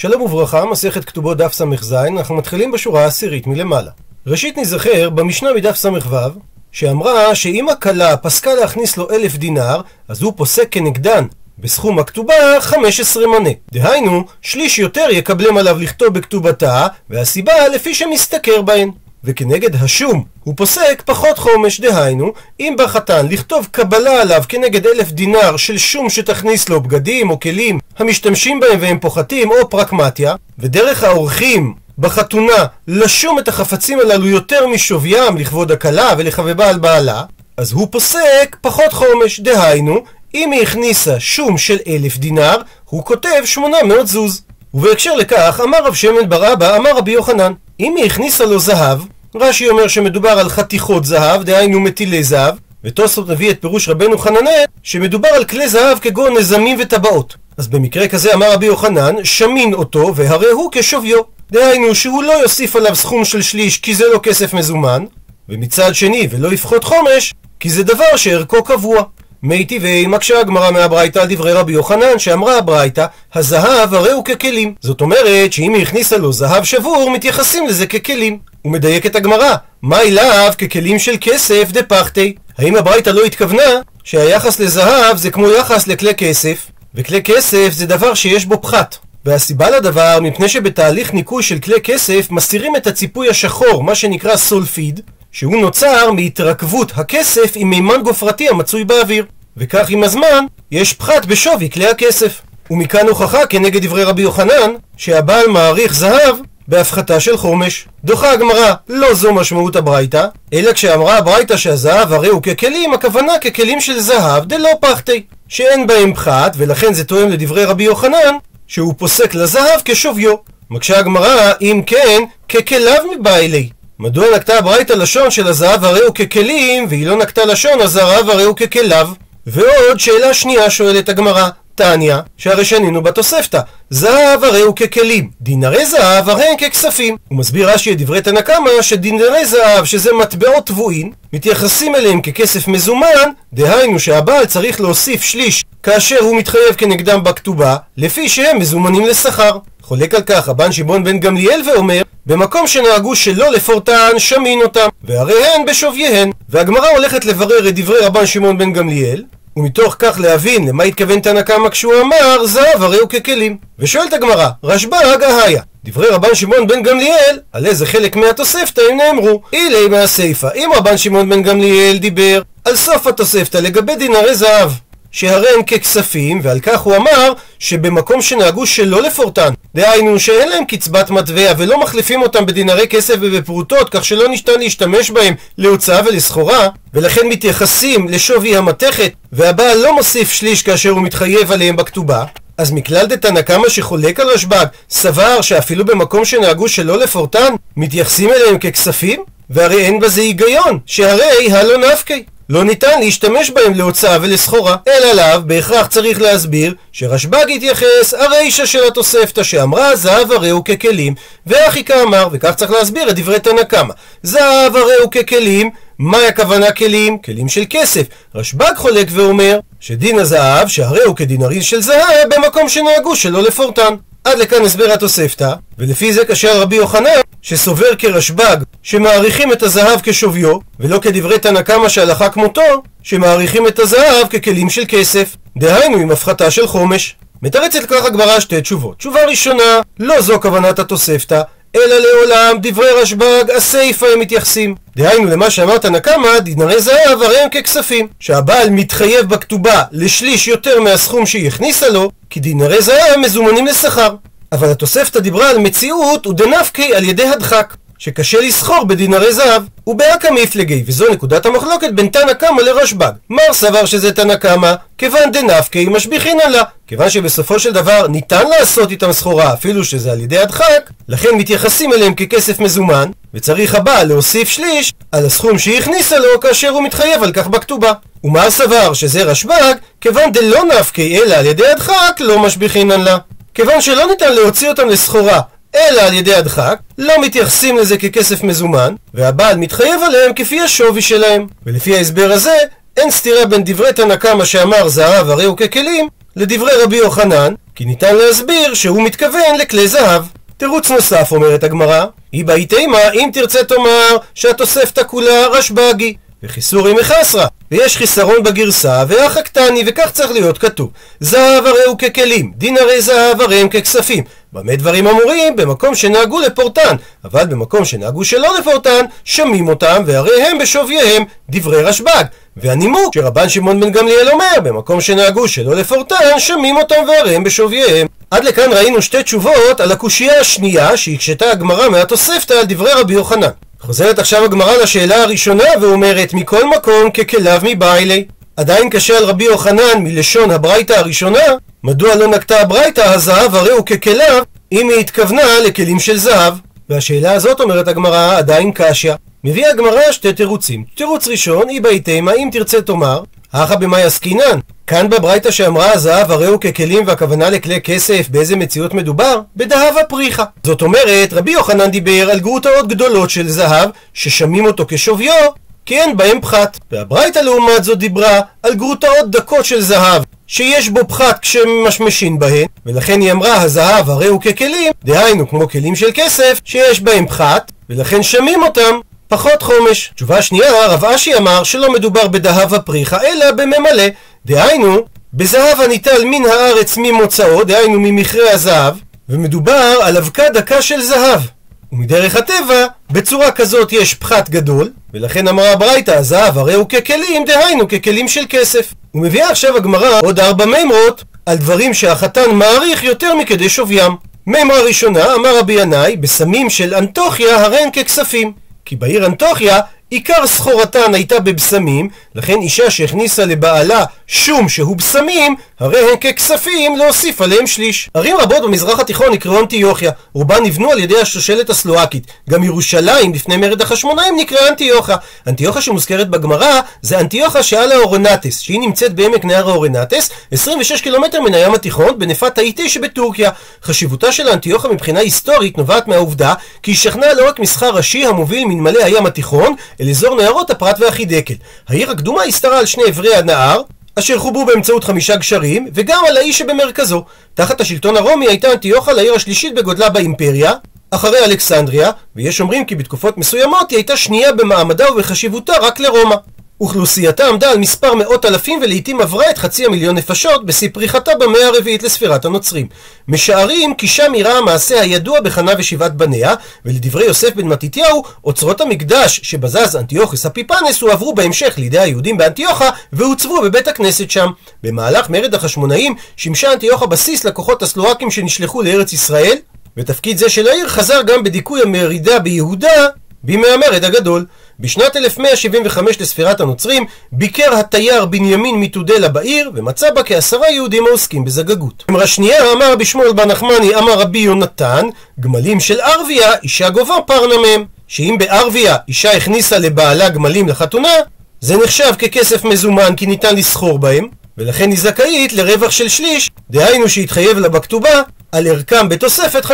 שלום וברכה, מסכת כתובות דף ס"ז, אנחנו מתחילים בשורה העשירית מלמעלה. ראשית נזכר במשנה מדף ס"ו, שאמרה שאם הכלה פסקה להכניס לו אלף דינר, אז הוא פוסק כנגדן בסכום הכתובה 15 מנה. דהיינו, שליש יותר יקבלם עליו לכתוב בכתובתה, והסיבה לפי שמשתכר בהן. וכנגד השום הוא פוסק פחות חומש, דהיינו, אם בא חתן לכתוב קבלה עליו כנגד אלף דינר של שום שתכניס לו בגדים או כלים המשתמשים בהם והם פוחתים או פרקמטיה, ודרך האורחים בחתונה לשום את החפצים הללו יותר משוויים לכבוד הכלה ולחבבה על בעלה, אז הוא פוסק פחות חומש, דהיינו, אם היא הכניסה שום של אלף דינר, הוא כותב שמונה מאות זוז. ובהקשר לכך, אמר רב שמן בר אבא, אמר רבי יוחנן, אם היא הכניסה לו זהב, רש"י אומר שמדובר על חתיכות זהב, דהיינו מטילי זהב, ותוספות מביא את פירוש רבנו חננאל, שמדובר על כלי זהב כגון נזמים וטבעות. אז במקרה כזה אמר רבי יוחנן, שמין אותו, והרי הוא כשוויו. דהיינו שהוא לא יוסיף עליו סכום של שליש כי זה לא כסף מזומן, ומצד שני ולא יפחות חומש, כי זה דבר שערכו קבוע. מי טבעי מקשה הגמרא מהברייתא על דברי רבי יוחנן שאמרה הברייתא הזהב הרי הוא ככלים זאת אומרת שאם היא הכניסה לו זהב שבור מתייחסים לזה ככלים. הוא מדייק את הגמרא מה אליו ככלים של כסף דפחתי האם הברייתא לא התכוונה שהיחס לזהב זה כמו יחס לכלי כסף? וכלי כסף זה דבר שיש בו פחת. והסיבה לדבר מפני שבתהליך ניקוי של כלי כסף מסתירים את הציפוי השחור מה שנקרא סולפיד שהוא נוצר מהתרכבות הכסף עם מימן גופרתי המצוי באוויר. וכך עם הזמן, יש פחת בשווי כלי הכסף. ומכאן הוכחה כנגד דברי רבי יוחנן, שהבעל מעריך זהב בהפחתה של חומש. דוחה הגמרא, לא זו משמעות הברייתא, אלא כשאמרה הברייתא שהזהב הרי הוא ככלים, הכוונה ככלים של זהב דלא פחתי, שאין בהם פחת, ולכן זה תואם לדברי רבי יוחנן, שהוא פוסק לזהב כשוויו. מקשה הגמרא, אם כן, ככליו מבעילי. מדוע נקטה הברייתא לשון של הזהב הרי הוא ככלים, והיא לא נקטה לשון הזהב הרי הוא ככליו? ועוד שאלה שנייה שואלת הגמרא, תניא, שהרי שנינו בתוספתא, זהב הרי הוא ככלים, דינרי זהב הרי הם ככספים. הוא מסביר רש"י את דברי תנא קמא שדינרי זהב, שזה מטבעות טבועים, מתייחסים אליהם ככסף מזומן, דהיינו שהבעל צריך להוסיף שליש כאשר הוא מתחייב כנגדם בכתובה, לפי שהם מזומנים לשכר. חולק על כך רבן שמעון בן גמליאל ואומר במקום שנהגו שלא לפורטן, שמין אותם, והרי הן בשוויהן. והגמרא הולכת לברר את דברי רבן שמעון בן גמליאל, ומתוך כך להבין למה התכוון תנא קמא כשהוא אמר זהב הרי הוא ככלים. ושואלת הגמרא, רשב"ג אהיה, דברי רבן שמעון בן גמליאל, על איזה חלק מהתוספתא הם נאמרו? אילי מהסיפא, אם רבן שמעון בן גמליאל דיבר על סוף התוספתא לגבי דינרי זהב שהרי הם ככספים, ועל כך הוא אמר שבמקום שנהגו שלא לפורטן, דהיינו שאין להם קצבת מטבע ולא מחליפים אותם בדינרי כסף ובפרוטות, כך שלא ניתן להשתמש בהם להוצאה ולסחורה, ולכן מתייחסים לשווי המתכת, והבעל לא מוסיף שליש כאשר הוא מתחייב עליהם בכתובה, אז מכלל דתנא קמא שחולק על רשב"ג, סבר שאפילו במקום שנהגו שלא לפורטן, מתייחסים אליהם ככספים? והרי אין בזה היגיון, שהרי הלא נפקי. לא ניתן להשתמש בהם להוצאה ולסחורה, אלא לאו בהכרח צריך להסביר שרשב"ג התייחס הרישא של התוספתא שאמרה זהב הרי הוא ככלים, ואחי כאמר, וכך צריך להסביר את דברי תנא קמא. זהב הרי הוא ככלים, מהי הכוונה כלים? כלים של כסף. רשב"ג חולק ואומר שדין הזהב שהרי הוא כדינריז של זהב במקום שנהגו שלא לפורטן. עד לכאן הסבר התוספתא, ולפי זה קשר רבי יוחנן, שסובר כרשב"ג, שמעריכים את הזהב כשוויו, ולא כדברי תנא קמא שהלכה כמותו, שמעריכים את הזהב ככלים של כסף, דהיינו עם הפחתה של חומש. מתרצת לכך הגמרא שתי תשובות. תשובה ראשונה, לא זו כוונת התוספתא, אלא לעולם דברי רשב"ג הסיפא הם מתייחסים. דהיינו למה שאמר תנא קמא, דינרי זהב הרי הם ככספים. שהבעל מתחייב בכתובה לשליש יותר מהסכום שהיא הכניסה לו, כי דינרי זהב מזומנים לשכר. אבל התוספתא דיברה על מציאות ודנפקי על ידי הדחק. שקשה לסחור בדינרי זהב. ובאקא מפלגי, וזו נקודת המחלוקת בין תנא קמא לרשב"ג. מר סבר שזה תנא קמא, כיוון דנפקי משביחינן לה. כיוון שבסופו של דבר ניתן לעשות איתם סחורה, אפילו שזה על ידי הדחק, לכן מתייחסים אליהם ככסף מזומן, וצריך הבעל להוסיף שליש על הסכום שהיא הכניסה לו כאשר הוא מתחייב על כך בכתובה. ומה סבר שזה רשב"ג, כיוון דלא נפקי אלא על ידי הדחק, לא משביחינן לה. כיוון שלא ניתן להוציא אותם לסחורה אלא על ידי הדחק, לא מתייחסים לזה ככסף מזומן, והבעל מתחייב עליהם כפי השווי שלהם. ולפי ההסבר הזה, אין סתירה בין דברי תנא קמא שאמר זהב הרי הוא ככלים, לדברי רבי יוחנן, כי ניתן להסביר שהוא מתכוון לכלי זהב. תירוץ נוסף אומרת הגמרא, היא באיתימה אם תרצה תאמר שהתוספתא כולה רשב"גי וחיסורי מחסרה ויש חיסרון בגרסה ואחא קטני וכך צריך להיות כתוב זהב הרי הוא ככלים דין הרי זהב הרי הם ככספים במה דברים אמורים? במקום שנהגו לפורטן. אבל במקום שנהגו שלא לפורטן שמים אותם והרי הם בשווייהם דברי רשב"ג. והנימוק שרבן שמעון בן גמליאל אומר במקום שנהגו שלא לפורטן שמים אותם והרי הם בשווייהם. עד לכאן ראינו שתי תשובות על הקושייה השנייה שהקשתה הגמרא מהתוספתא על דברי רבי יוחנן. חוזרת עכשיו הגמרא לשאלה הראשונה ואומרת מכל מקום ככליו מבעילי עדיין קשה על רבי יוחנן מלשון הברייתא הראשונה מדוע לא נקטה הברייתא הזהב הרי הוא ככליו אם היא התכוונה לכלים של זהב והשאלה הזאת אומרת הגמרא עדיין קשיא מביאה הגמרא שתי תירוצים תירוץ ראשון היא בהתאמה אם תרצה תאמר הכא במאי עסקינן כאן בברייתא שאמרה הזהב הרי הוא ככלים והכוונה לכלי כסף באיזה מציאות מדובר? בדהבה פריחה. זאת אומרת, רבי יוחנן דיבר על גרוטאות גדולות של זהב ששמים אותו כשוויו כי אין בהם פחת. והברייתא לעומת זאת דיברה על גרוטאות דקות של זהב שיש בו פחת כשמשמשין בהן ולכן היא אמרה הזהב הרי הוא ככלים דהיינו כמו כלים של כסף שיש בהם פחת ולכן שמים אותם פחות חומש. תשובה שנייה, רב אשי אמר שלא מדובר בדהבה פריחה, אלא בממלא. דהיינו, בזהב הניטל מן הארץ ממוצאו, דהיינו ממכרה הזהב, ומדובר על אבקה דקה של זהב. ומדרך הטבע, בצורה כזאת יש פחת גדול, ולכן אמרה הברייתא, הזהב הרי הוא ככלים, דהיינו ככלים של כסף. ומביאה עכשיו הגמרא עוד ארבע מימרות על דברים שהחתן מעריך יותר מכדי שוויים. מימרה ראשונה, אמר רבי ינאי, בסמים של אנטוכיה הרי הן ככספים. כי בעיר אנטוכיה עיקר סחורתן הייתה בבשמים, לכן אישה שהכניסה לבעלה שום שהוא בשמים, הרי הן ככספים להוסיף עליהם שליש. ערים רבות במזרח התיכון נקראו אנטיוכיה, רובן נבנו על ידי השושלת הסלואקית. גם ירושלים לפני מרד החשמונאים נקראה אנטיוכה. אנטיוכה שמוזכרת בגמרא זה אנטיוכה שעל האורנטס, שהיא נמצאת בעמק נהר האורנטס, 26 קילומטר מן הים התיכון, בנפת האיטי שבטורקיה. חשיבותה של האנטיוכה מבחינה היסטורית נובעת מהעובדה כי היא שכנה לא רק מסחר ראשי המוביל מנמלי הים התיכון, אל אזור נהרות הפרת והחידקל. העיר הקדומה הסתרה על שני עברי הנהר, אשר חוברו באמצעות חמישה גשרים, וגם על האי שבמרכזו. תחת השלטון הרומי הייתה אנטיוכה לעיר השלישית בגודלה באימפריה, אחרי אלכסנדריה, ויש אומרים כי בתקופות מסוימות היא הייתה שנייה במעמדה ובחשיבותה רק לרומא. אוכלוסייתה עמדה על מספר מאות אלפים ולעיתים עברה את חצי המיליון נפשות בשיא פריחתה במאה הרביעית לספירת הנוצרים. משערים כי שם אירע המעשה הידוע בחנה ושבעת בניה, ולדברי יוסף בן מתתיהו, אוצרות המקדש שבזז אנטיוכוס אפיפנס הועברו בהמשך לידי היהודים באנטיוכה והוצבו בבית הכנסת שם. במהלך מרד החשמונאים שימשה אנטיוכה בסיס לכוחות הסלואקים שנשלחו לארץ ישראל, ותפקיד זה של העיר חזר גם בדיכוי המרידה ביהודה בימי המרד הגדול. בשנת 1175 לספירת הנוצרים ביקר התייר בנימין מתודלה בעיר ומצא בה כעשרה יהודים העוסקים בזגגות. אמרה שנייה אמר בשמואל בר נחמני אמר רבי יונתן גמלים של ערביה אישה גובה פרנה מהם שאם בערביה אישה הכניסה לבעלה גמלים לחתונה זה נחשב ככסף מזומן כי ניתן לסחור בהם ולכן היא זכאית לרווח של שליש, דהיינו שהתחייב לה בכתובה על ערכם בתוספת 50%.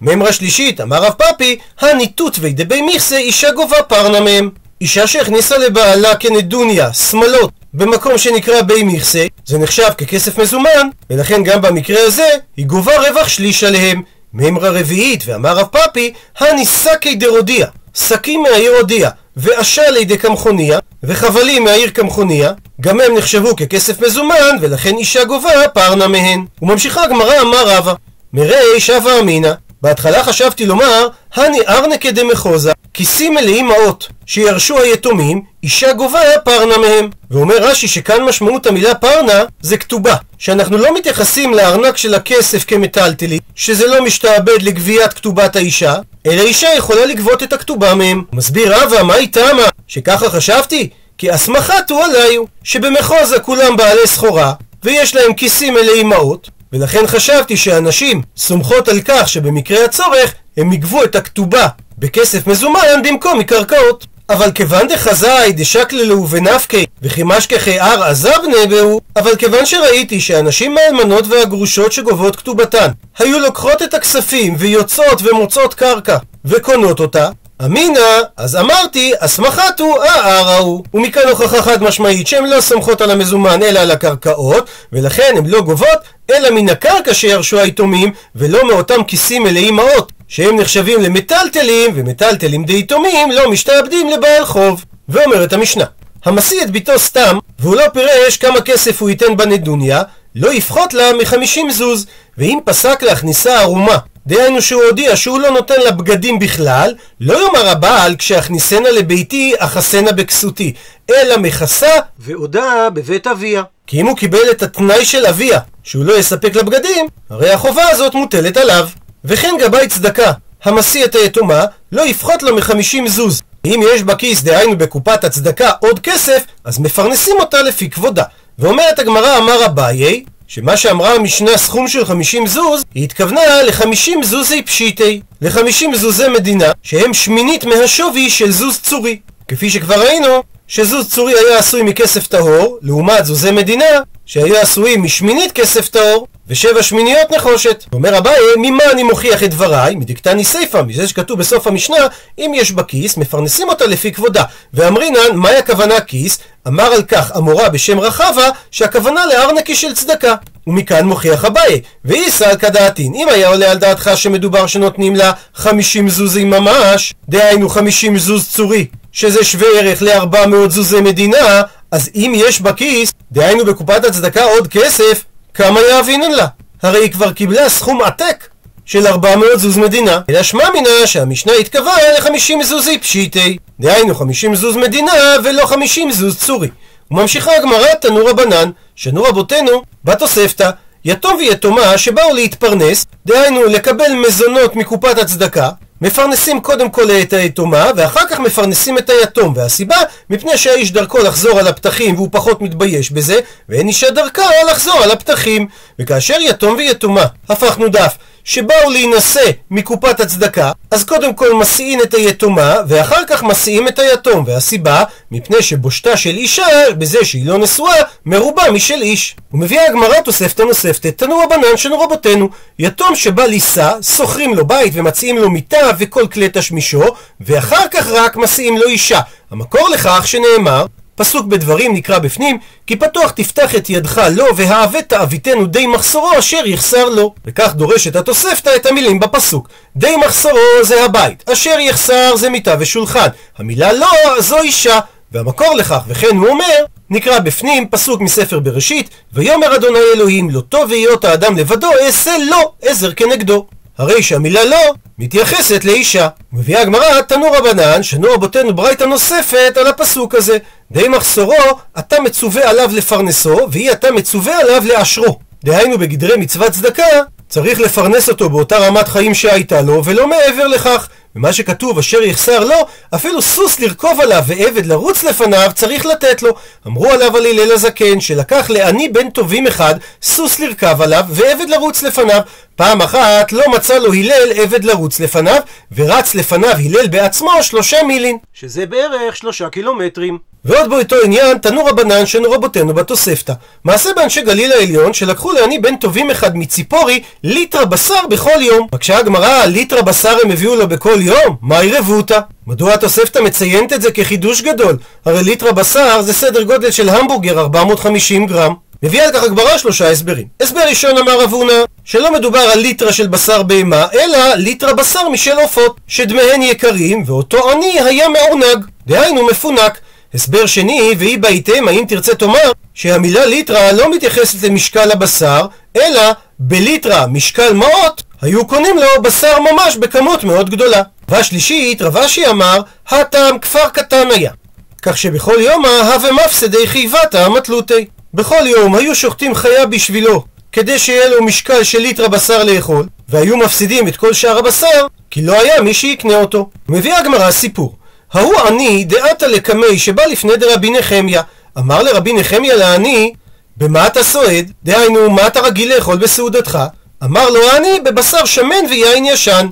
מימרה שלישית, אמר רב פאפי, הניתות וידבי מכסה אישה גובה פרנה מהם. אישה שהכניסה לבעלה כנדוניה, שמלות, במקום שנקרא בי מכסה, זה נחשב ככסף מזומן, ולכן גם במקרה הזה היא גובה רווח שליש עליהם. מימרה רביעית, ואמר רב פאפי, הניסקי דרודיה, שקים מהעיר הודיע, ואשה לידי קמחוניה, וחבלים מהעיר קמחוניה, גם הם נחשבו ככסף מזומן, ולכן אישה גובה פרנה מהן. וממשיכה הגמרא אמר רבא, מרי שווה אמינא, בהתחלה חשבתי לומר, הני ארנקה דמחוזה, כיסים מלאים מעות, שירשו היתומים, אישה גובה פרנה מהם. ואומר רש"י שכאן משמעות המילה פרנה זה כתובה, שאנחנו לא מתייחסים לארנק של הכסף כמטלטלי, שזה לא משתעבד לגביית כתובת האישה, אלא אישה יכולה לגבות את הכתובה מהם. מסביר רבא, מה היא תמה? שככה חשבתי? כי אסמכת הוא עליו, שבמחוזה כולם בעלי סחורה, ויש להם כיסים מלאים מעות, ולכן חשבתי שאנשים סומכות על כך שבמקרה הצורך הם יגבו את הכתובה בכסף מזומן במקום מקרקעות. אבל כיוון דחזאי דשקללו ונפקי וחימשכחי הר עזבנה בהו, אבל כיוון שראיתי שהנשים מהאלמנות והגרושות שגובות כתובתן היו לוקחות את הכספים ויוצאות ומוצאות קרקע וקונות אותה, אמינא, אז אמרתי, הסמכת הוא הערא הוא. ומכאן הוכחה חד משמעית שהן לא סומכות על המזומן אלא על הקרקעות, ולכן הן לא גובות אלא מן הקרקע שירשו היתומים, ולא מאותם כיסים מלאי מעות, שהם נחשבים למטלטלים, ומטלטלים דיתומים לא משתעבדים לבעל חוב. ואומרת המשנה, המשיא את ביתו סתם, והוא לא פירש כמה כסף הוא ייתן בנדוניה, לא יפחות לה מחמישים זוז, ואם פסק להכניסה ערומה, דהיינו שהוא הודיע שהוא לא נותן לה בגדים בכלל, לא יאמר הבעל כשאכניסנה לביתי אחסנה בכסותי, אלא מכסה ועודה בבית אביה. כי אם הוא קיבל את התנאי של אביה, שהוא לא יספק לה בגדים, הרי החובה הזאת מוטלת עליו. וכן גבאי צדקה, המשיא את היתומה, לא יפחות לה מחמישים זוז. אם יש בכיס, דהיינו בקופת הצדקה, עוד כסף, אז מפרנסים אותה לפי כבודה. ואומרת הגמרא, אמר אביי, שמה שאמרה המשנה סכום של 50 זוז, היא התכוונה ל-50 זוזי פשיטי, ל-50 זוזי מדינה, שהם שמינית מהשווי של זוז צורי. כפי שכבר ראינו, שזוז צורי היה עשוי מכסף טהור, לעומת זוזי מדינה, שהיו עשויים משמינית כסף טהור, ושבע שמיניות נחושת. אומר אביי, ממה אני מוכיח את דבריי? מדקתני סיפא, מזה שכתוב בסוף המשנה, אם יש בה כיס, מפרנסים אותה לפי כבודה. ואמרינן, מהי הכוונה כיס? אמר על כך אמורה בשם רחבה, שהכוונה לארנקי של צדקה. ומכאן מוכיח אביי, ואיסא על כדעתין, אם היה עולה על דעתך שמדובר שנותנים לה חמישים זוזים ממש, דהיינו חמישים זוז צורי, שזה שווה ערך לארבע מאות זוזי מדינה, אז אם יש בכיס, דהיינו בקופת הצדקה עוד כסף, כמה יאבינן לה? הרי היא כבר קיבלה סכום עתק של 400 זוז מדינה, אלא שמע מינה שהמשנה התקבעה ל-50 זוזי פשיטי, דהיינו 50 זוז מדינה ולא 50 זוז צורי. וממשיכה הגמרא תנו רבנן, שנו רבותינו בתוספתא, יתום ויתומה שבאו להתפרנס, דהיינו לקבל מזונות מקופת הצדקה, מפרנסים קודם כל את היתומה, ואחר כך מפרנסים את היתום. והסיבה, מפני שהאיש דרכו לחזור על הפתחים והוא פחות מתבייש בזה, ואין אישה דרכה לחזור על הפתחים. וכאשר יתום ויתומה, הפכנו דף, שבאו להינשא מקופת הצדקה, אז קודם כל מסיעים את היתומה, ואחר כך מסיעים את היתום. והסיבה, מפני שבושתה של אישה, בזה שהיא לא נשואה, מרובה משל איש. ומביאה הגמרא תוספתא נוספת, תנו רבנן שנו רבותינו, יתום שבא לישא, שוכרים לו בית ומציעים לו מיטה וכל כלי תשמישו, ואחר כך רק מסיעים לו אישה. המקור לכך שנאמר, פסוק בדברים נקרא בפנים, כי פתוח תפתח את ידך לו והעבט תעביתנו די מחסורו אשר יחסר לו. וכך דורשת התוספתא את המילים בפסוק. די מחסורו זה הבית, אשר יחסר זה מיטה ושולחן. המילה לא זו אישה. והמקור לכך, וכן הוא אומר, נקרא בפנים פסוק מספר בראשית, ויאמר אדוני אלוהים לא טוב היות האדם לבדו אעשה לו עזר כנגדו. הרי שהמילה לא מתייחסת לאישה. מביאה הגמרא, תנו רבנן, שנו רבותינו ברייתא נוספת על הפסוק הזה. די מחסורו, אתה מצווה עליו לפרנסו, ואי אתה מצווה עליו לאשרו. דהיינו בגדרי מצוות צדקה, צריך לפרנס אותו באותה רמת חיים שהייתה לו, ולא מעבר לכך. ומה שכתוב אשר יחסר לו, אפילו סוס לרכוב עליו ועבד לרוץ לפניו צריך לתת לו. אמרו עליו על הלל הזקן, שלקח לעני בן טובים אחד, סוס לרכב עליו ועבד לרוץ לפניו. פעם אחת לא מצא לו הלל עבד לרוץ לפניו, ורץ לפניו הלל בעצמו שלושה מילין, שזה בערך שלושה קילומטרים. ועוד באותו עניין, תנו רבנן שנו רבותינו בתוספתא. מעשה באנשי גליל העליון, שלקחו לעני בן טובים אחד מציפורי, ליטרה בשר בכל יום. מקשה הגמרא, ליטרה בשר הם הביאו לו בכל יום? מה ירבותא? מדוע התוספתא מציינת את זה כחידוש גדול? הרי ליטרה בשר זה סדר גודל של המבורגר 450 גרם. מביאה על כך הגברה שלושה הסברים. הסבר ראשון אמר רב הונא, שלא מדובר על ליטרה של בשר בהמה, אלא ליטרה בשר משל עופות, שדמיהן יקרים, ואותו עני היה מעונג, דהיינו מפונק. הסבר שני, והיא בהיתם, האם תרצה תאמר, שהמילה ליטרה לא מתייחסת למשקל הבשר, אלא בליטרה משקל מעות, היו קונים לו בשר ממש בכמות מאוד גדולה. והשלישית, רב אשי אמר, הטעם כפר קטן היה. כך שבכל יומא הווה מפסדי חייבתא מתלותי. בכל יום היו שוחטים חיה בשבילו, כדי שיהיה לו משקל של ליטרה בשר לאכול, והיו מפסידים את כל שאר הבשר, כי לא היה מי שיקנה אותו. מביאה הגמרא סיפור. ההוא עני דעתה לקמי שבא לפני דרבי נחמיה. אמר לרבי נחמיה לעני, במה אתה סועד? דהיינו, מה אתה רגיל לאכול בסעודתך? אמר לו העני, בבשר שמן ויין ישן.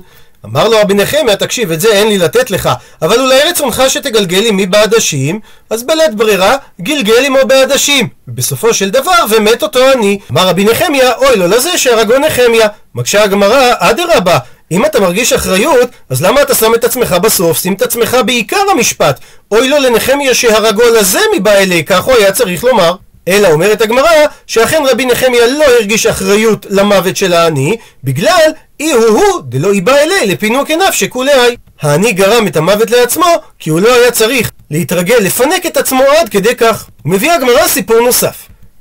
אמר לו רבי נחמיה, תקשיב, את זה אין לי לתת לך, אבל אולי רצונך שתגלגל עמי בעדשים, אז בלית ברירה, גלגל עמו בעדשים. ובסופו של דבר, ומת אותו עני. אמר רבי נחמיה, אוי לו לזה שהרגו נחמיה. מקשה הגמרא, אדרבה, אם אתה מרגיש אחריות, אז למה אתה שם את עצמך בסוף? שים את עצמך בעיקר המשפט. אוי לו לנחמיה שהרגו לזה מבא אלי, כך הוא היה צריך לומר. אלא אומרת הגמרא, שאכן רבי נחמיה לא הרגיש אחריות למוות של העני, בגלל אי הוא הוא דלא איבא אלי לפינוק עיניו שכולי. העני גרם את המוות לעצמו, כי הוא לא היה צריך להתרגל לפנק את עצמו עד כדי כך. מביאה הגמרא סיפור נוסף.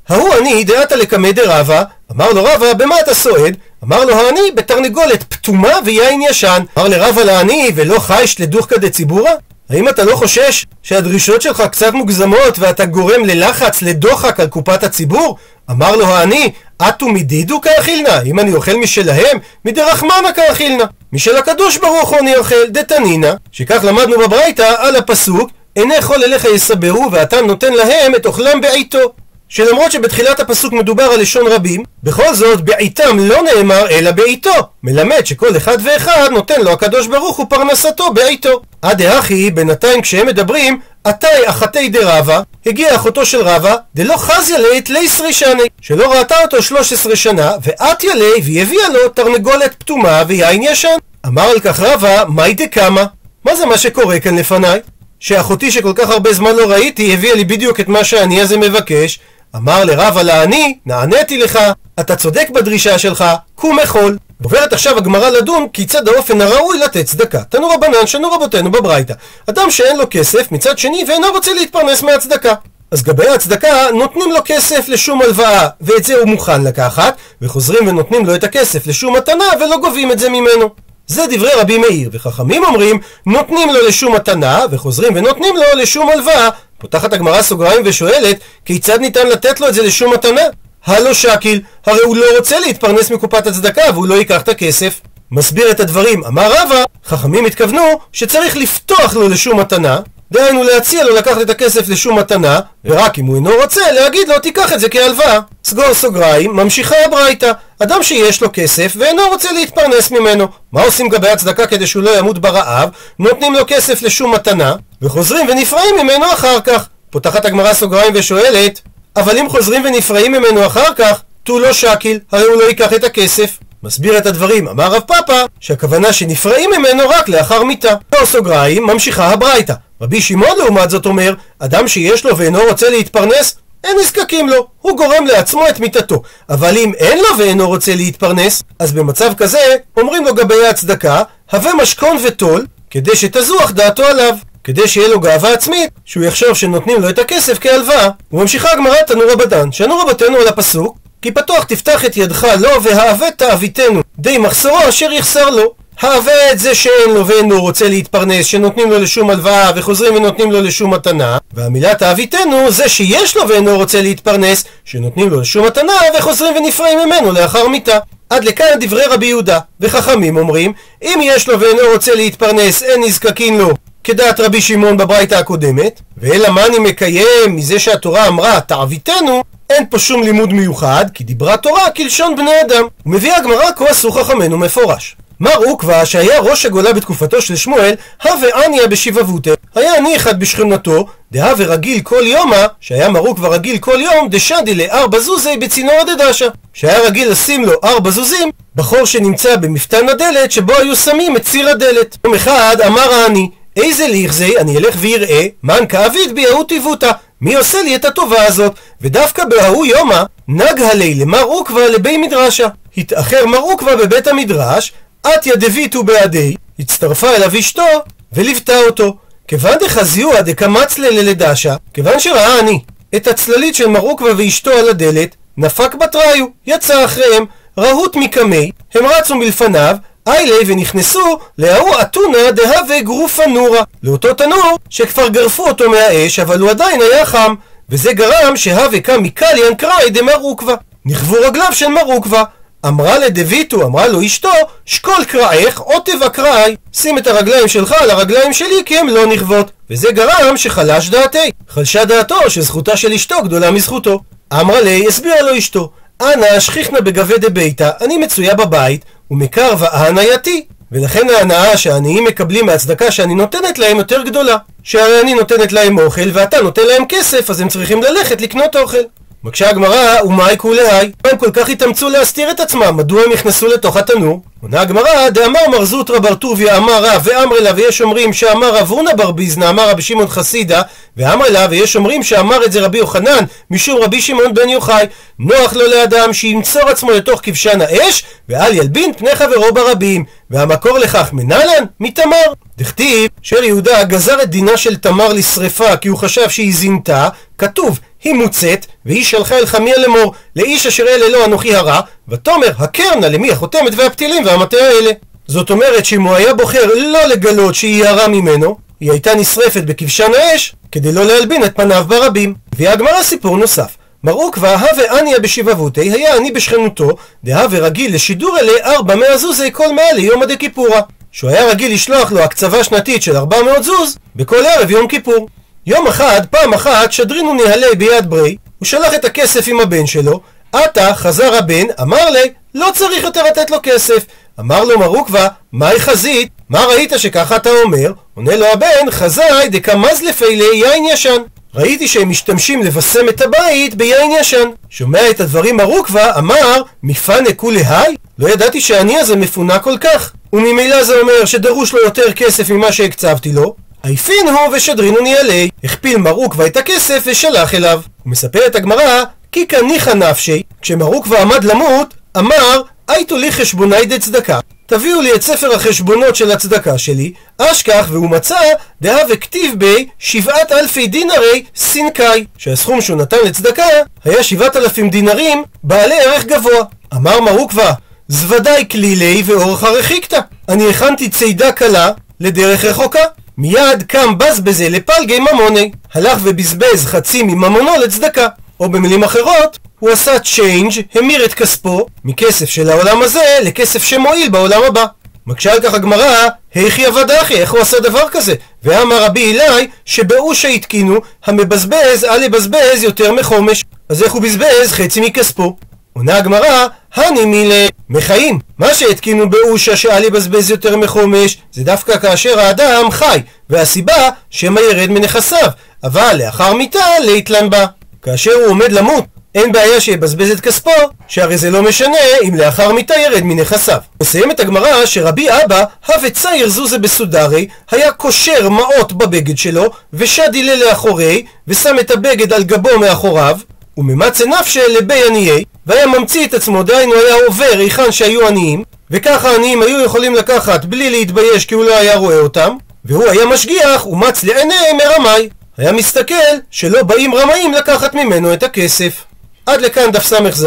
ההוא עני דעתה לקמא דרבה, אמר לו רבא, במה אתה סועד? אמר לו העני, בתרנגולת פתומה ויין ישן. אמר לרבא לעני, ולא חייש לדוחקא דציבורא? האם אתה לא חושש שהדרישות שלך קצת מוגזמות ואתה גורם ללחץ, לדוחק על קופת הציבור? אמר לו העני, אטו מדידו כאכילנא? אם אני אוכל משלהם, מדרחמנא כאכילנא. משל הקדוש ברוך הוא אני אוכל, דתנינא, שכך למדנו בברייתא על הפסוק, עיני כל אליך יסברו ואתה נותן להם את אוכלם בעיתו. שלמרות שבתחילת הפסוק מדובר על לשון רבים, בכל זאת בעיתם לא נאמר אלא בעיתו, מלמד שכל אחד ואחד נותן לו הקדוש ברוך הוא פרנסתו בעיתו. עד דאחי, בינתיים כשהם מדברים, עתי אחתי דרבה, הגיעה אחותו של רבה, דלא חזיה ליה תליסרי שני, שלא ראתה אותו 13 שנה, ואתיה ליה, והיא הביאה לו תרנגולת פתומה ויין ישן. אמר על כך רבה, מאי דקמה? מה זה מה שקורה כאן לפניי? שאחותי שכל כך הרבה זמן לא ראיתי, הביאה לי בדיוק את מה שאני הזה מבקש, אמר לרבה לעני, נעניתי לך, אתה צודק בדרישה שלך, קום אכול. עוברת עכשיו הגמרא לדון כיצד האופן הראוי לתת צדקה. תנו רבנן שנו רבותינו בברייתא. אדם שאין לו כסף מצד שני ואינו רוצה להתפרנס מהצדקה. אז גבי הצדקה נותנים לו כסף לשום הלוואה ואת זה הוא מוכן לקחת וחוזרים ונותנים לו את הכסף לשום מתנה ולא גובים את זה ממנו. זה דברי רבי מאיר, וחכמים אומרים נותנים לו לשום מתנה וחוזרים ונותנים לו לשום הלוואה פותחת הגמרא סוגריים ושואלת, כיצד ניתן לתת לו את זה לשום מתנה? הלו שקיל, הרי הוא לא רוצה להתפרנס מקופת הצדקה והוא לא ייקח את הכסף. מסביר את הדברים, אמר רבא, חכמים התכוונו שצריך לפתוח לו לשום מתנה, דהיינו להציע לו לקחת את הכסף לשום מתנה, ורק אם הוא אינו רוצה, להגיד לו תיקח את זה כהלוואה. סגור סוגריים, ממשיכה הברייתא. אדם שיש לו כסף ואינו רוצה להתפרנס ממנו. מה עושים גבי הצדקה כדי שהוא לא ימות ברעב? נותנים לו כסף לשום מתנה, וחוזרים ונפרעים ממנו אחר כך. פותחת הגמרא סוגריים ושואלת, אבל אם חוזרים ונפרעים ממנו אחר כך, תו לא שקיל, הרי הוא לא ייקח את הכסף. מסביר את הדברים, אמר רב פאפא, שהכוונה שנפרעים ממנו רק לאחר מיתה. או סוגריים, ממשיכה הברייתא. רבי שמעון לעומת זאת אומר, אדם שיש לו ואינו רוצה להתפרנס, אין נזקקים לו, הוא גורם לעצמו את מיתתו. אבל אם אין לו ואינו רוצה להתפרנס, אז במצב כזה, אומרים לו גבי הצדקה, הווה משכון וטול, כדי שתזוח דעתו עליו. כדי שיהיה לו גאווה עצמית, שהוא יחשוב שנותנים לו את הכסף כהלוואה. וממשיכה הגמרא תנו רבדן, שענו רבתנו על הפסוק, כי פתוח תפתח את ידך לו והאבד תאוויתנו די מחסורו אשר יחסר לו. האבד זה שאין לו ואינו רוצה להתפרנס, שנותנים לו לשום הלוואה וחוזרים ונותנים לו לשום מתנה, והמילה תאוויתנו זה שיש לו ואינו רוצה להתפרנס, שנותנים לו לשום מתנה וחוזרים ונפרעים ממנו לאחר מיתה. עד לכאן דברי רבי יהודה, וחכמים אומרים, אם יש לו ואינו רוצה להתפרנס, אין נזקקין לו, כדעת רבי שמעון בברייתא הקודמת, ואלא מה אני מקיים מזה שהתורה אמרה תעביתנו, אין פה שום לימוד מיוחד, כי דיברה תורה כלשון בני אדם. ומביאה הגמרא כה עשו חכמינו מפורש. מר עוקבא, שהיה ראש הגולה בתקופתו של שמואל, הווה עניה בשיבבותא. היה עני אחד בשכנתו, דהווה רגיל כל יומא, שהיה מר עוקבא רגיל כל יום, דשדי לארבע זוזי בצינור דדשה. שהיה רגיל לשים לו ארבע זוזים בחור שנמצא במפתן הדלת, שבו היו שמים את ציר הדלת. יום אחד אמר העני, איזה ליכזי אני אלך ויראה, מן כאביד בי ההוא טיבותא. מי עושה לי את הטובה הזאת? ודווקא בהוא יומא, נג הלי למר עוקבא לבי מדרשה. התאחר מר עוקבא בבית המדרש, אתיה דביתו בעדי, הצטרפה אליו אשתו, וליוותה אותו. כיוון דחזיוה דקמצלה ללדשה, כיוון שראה אני את הצללית של מר עוקבא ואשתו על הדלת, נפק בתראיו, יצא אחריהם, רהוט מקמי, הם רצו מלפניו, איילי ונכנסו להוא אתונה דהווה גרופה נורה, לאותו תנור שכבר גרפו אותו מהאש, אבל הוא עדיין היה חם, וזה גרם שהווה קם מקליאן קראי דמר עוקבא. נכוו רגליו של מר עוקבא. אמרה לדויטו, אמרה לו אשתו, שקול קראך או תבקראי. שים את הרגליים שלך על הרגליים שלי כי הן לא נכוות. וזה גרם שחלש דעתי. חלשה דעתו שזכותה של אשתו גדולה מזכותו. אמרה לי, הסבירה לו אשתו, אנא שכיחנה בגבי דביתא, אני מצויה בבית, ומקר והנאייתי. ולכן ההנאה שהעניים מקבלים מהצדקה שאני נותנת להם יותר גדולה. שהרי אני נותנת להם אוכל ואתה נותן להם כסף, אז הם צריכים ללכת לקנות אוכל. מקשה הגמרא, ומאי כולי? הם כל כך התאמצו להסתיר את עצמם, מדוע הם נכנסו לתוך התנור? עונה הגמרא, דאמר מר זוטרא בר טוביה אמר רב ואמר לה ויש אומרים שאמר רב הונא בר ביזנא אמר רבי שמעון חסידה ואמר לה ויש אומרים שאמר את זה רבי יוחנן משום רבי שמעון בן יוחאי נוח לו לאדם שימצור עצמו לתוך כבשן האש ואל ילבין פני חברו ברבים והמקור לכך מנהלן? מתמר דכתיב שר יהודה גזר את דינה של תמר לשרפה כי הוא חשב שהיא זינתה כתוב היא מוצאת, והיא שלחה אל חמיה לאמור, לאיש אשר אלה לו אנוכי הרע, ותאמר, הכר נא למי החותמת והפתילים והמטה האלה. זאת אומרת שאם הוא היה בוחר לא לגלות שהיא הרע ממנו, היא הייתה נשרפת בכבשן האש, כדי לא להלבין את פניו ברבים. והגמרא סיפור נוסף. מראו כבר הווה עניה בשבבותי, היה עני בשכנותו, דהווה רגיל לשידור אלה ארבע מאה זוזי כל מאה ליום עדי כיפורה. שהוא היה רגיל לשלוח לו הקצבה שנתית של ארבע מאות זוז בכל ערב יום כיפור. יום אחד, פעם אחת, שדרינו נהלה ביד ברי, הוא שלח את הכסף עם הבן שלו, עתה חזר הבן, אמר לי, לא צריך יותר לתת לו כסף. אמר לו מרוקווה, מהי חזית? מה ראית שככה אתה אומר? עונה לו הבן, חזאי דקמז לפיילי יין ישן. ראיתי שהם משתמשים לבשם את הבית ביין ישן. שומע את הדברים מרוקווה, אמר, מפנה כולי היי? לא ידעתי שהעני הזה מפונה כל כך. וממילא זה אומר שדרוש לו יותר כסף ממה שהקצבתי לו, עייפין הוא ושדרינו ניאלי. הכפיל מרוקווה את הכסף ושלח אליו. ומספרת הגמרא, כי כניחא נפשי, כשמרוקווה עמד למות, אמר, הייתו לי חשבוני דצדקה. תביאו לי את ספר החשבונות של הצדקה שלי, אשכח והוא מצא דהוה כתיב ביה שבעת אלפי דינרי סיאנקי, שהסכום שהוא נתן לצדקה היה שבעת אלפים דינרים בעלי ערך גבוה. אמר מר עוקבא, זוודאי קלילי ואורחא רחיקתא. אני הכנתי צידה קלה לדרך רחוקה. מיד קם בזבזיה לפלגיה ממוניה. הלך ובזבז חצי מממונו לצדקה. או במילים אחרות, הוא עשה change, המיר את כספו, מכסף של העולם הזה לכסף שמועיל בעולם הבא. מקשה על כך הגמרא, היכי עבד אחי, איך הוא עשה דבר כזה? ואמר רבי אלי, שבאושה התקינו, המבזבז אל יבזבז יותר מחומש. אז איך הוא בזבז חצי מכספו? עונה הגמרא, הני מילה מחיים. מה שהתקינו באושה שאל יבזבז יותר מחומש, זה דווקא כאשר האדם חי, והסיבה שמא ירד מנכסיו, אבל לאחר מיתה ליתלן בה. כאשר הוא עומד למות, אין בעיה שיבזבז את כספו, שהרי זה לא משנה אם לאחר מיתה ירד מנכסיו. מסיימת הגמרא שרבי אבא, הווה צייר זוזה בסודרי, היה קושר מעות בבגד שלו, ושד הלל לאחורי, ושם את הבגד על גבו מאחוריו, וממצה נפשה לבי עניי, והיה ממציא את עצמו, דהיינו היה עובר היכן שהיו עניים, וככה העניים היו יכולים לקחת בלי להתבייש כי הוא לא היה רואה אותם, והוא היה משגיח ומץ לעיני מרמאי. היה מסתכל שלא באים רמאים לקחת ממנו את הכסף. עד לכאן דף ס"ז.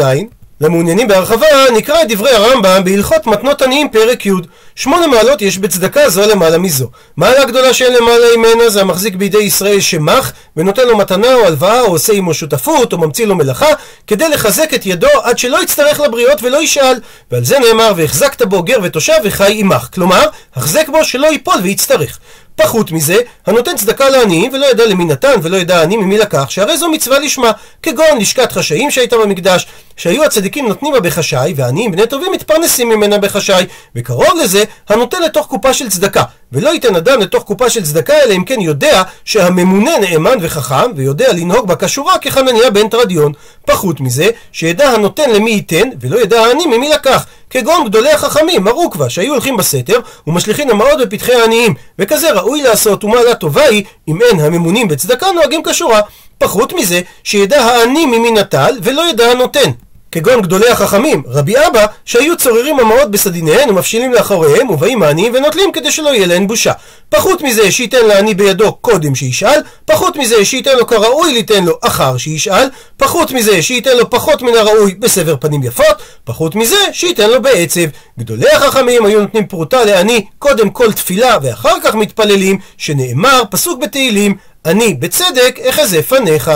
למעוניינים בהרחבה נקרא את דברי הרמב"ם בהלכות מתנות עניים פרק י' שמונה מעלות יש בצדקה זו למעלה מזו. מעלה גדולה שאין למעלה ממנה זה המחזיק בידי ישראל שמח ונותן לו מתנה או הלוואה או עושה עמו שותפות או ממציא לו מלאכה כדי לחזק את ידו עד שלא יצטרך לבריות ולא ישאל. ועל זה נאמר והחזקת בו גר ותושב וחי עמך כלומר החזק בו שלא ייפול ויצטרך פחות מזה, הנותן צדקה לעניים ולא ידע למי נתן ולא ידע העני ממי לקח, שהרי זו מצווה לשמה, כגון לשכת חשאים שהייתה במקדש, שהיו הצדיקים נותנים בה בחשאי, והעניים בני טובים מתפרנסים ממנה בחשאי, וקרוב לזה, הנותן לתוך קופה של צדקה, ולא ייתן אדם לתוך קופה של צדקה, אלא אם כן יודע שהממונה נאמן וחכם, ויודע לנהוג בה כשורה כחנניה בן תרדיון. פחות מזה, שידע הנותן למי ייתן, ולא ידע העני ממי לקח. כגון גדולי החכמים, מרוקווה, שהיו הולכים בסתר ומשליכים המעות בפתחי העניים, וכזה ראוי לעשות ומעלה טובה היא, אם אין הממונים בצדקה נוהגים כשורה. פחות מזה, שידע העני ממי נטל, ולא ידע הנותן. כגון גדולי החכמים, רבי אבא, שהיו צוררים המעות בסדיניהן ומפשילים לאחוריהם, ובאים העניים ונוטלים כדי שלא יהיה להן בושה. פחות מזה שייתן לעני בידו קודם שישאל, פחות מזה שייתן לו כראוי ליתן לו אחר שישאל, פחות מזה שייתן לו פחות מן הראוי בסבר פנים יפות, פחות מזה שייתן לו בעצב. גדולי החכמים היו נותנים פרוטה לעני קודם כל תפילה ואחר כך מתפללים, שנאמר פסוק בתהילים, אני בצדק אחזה פניך.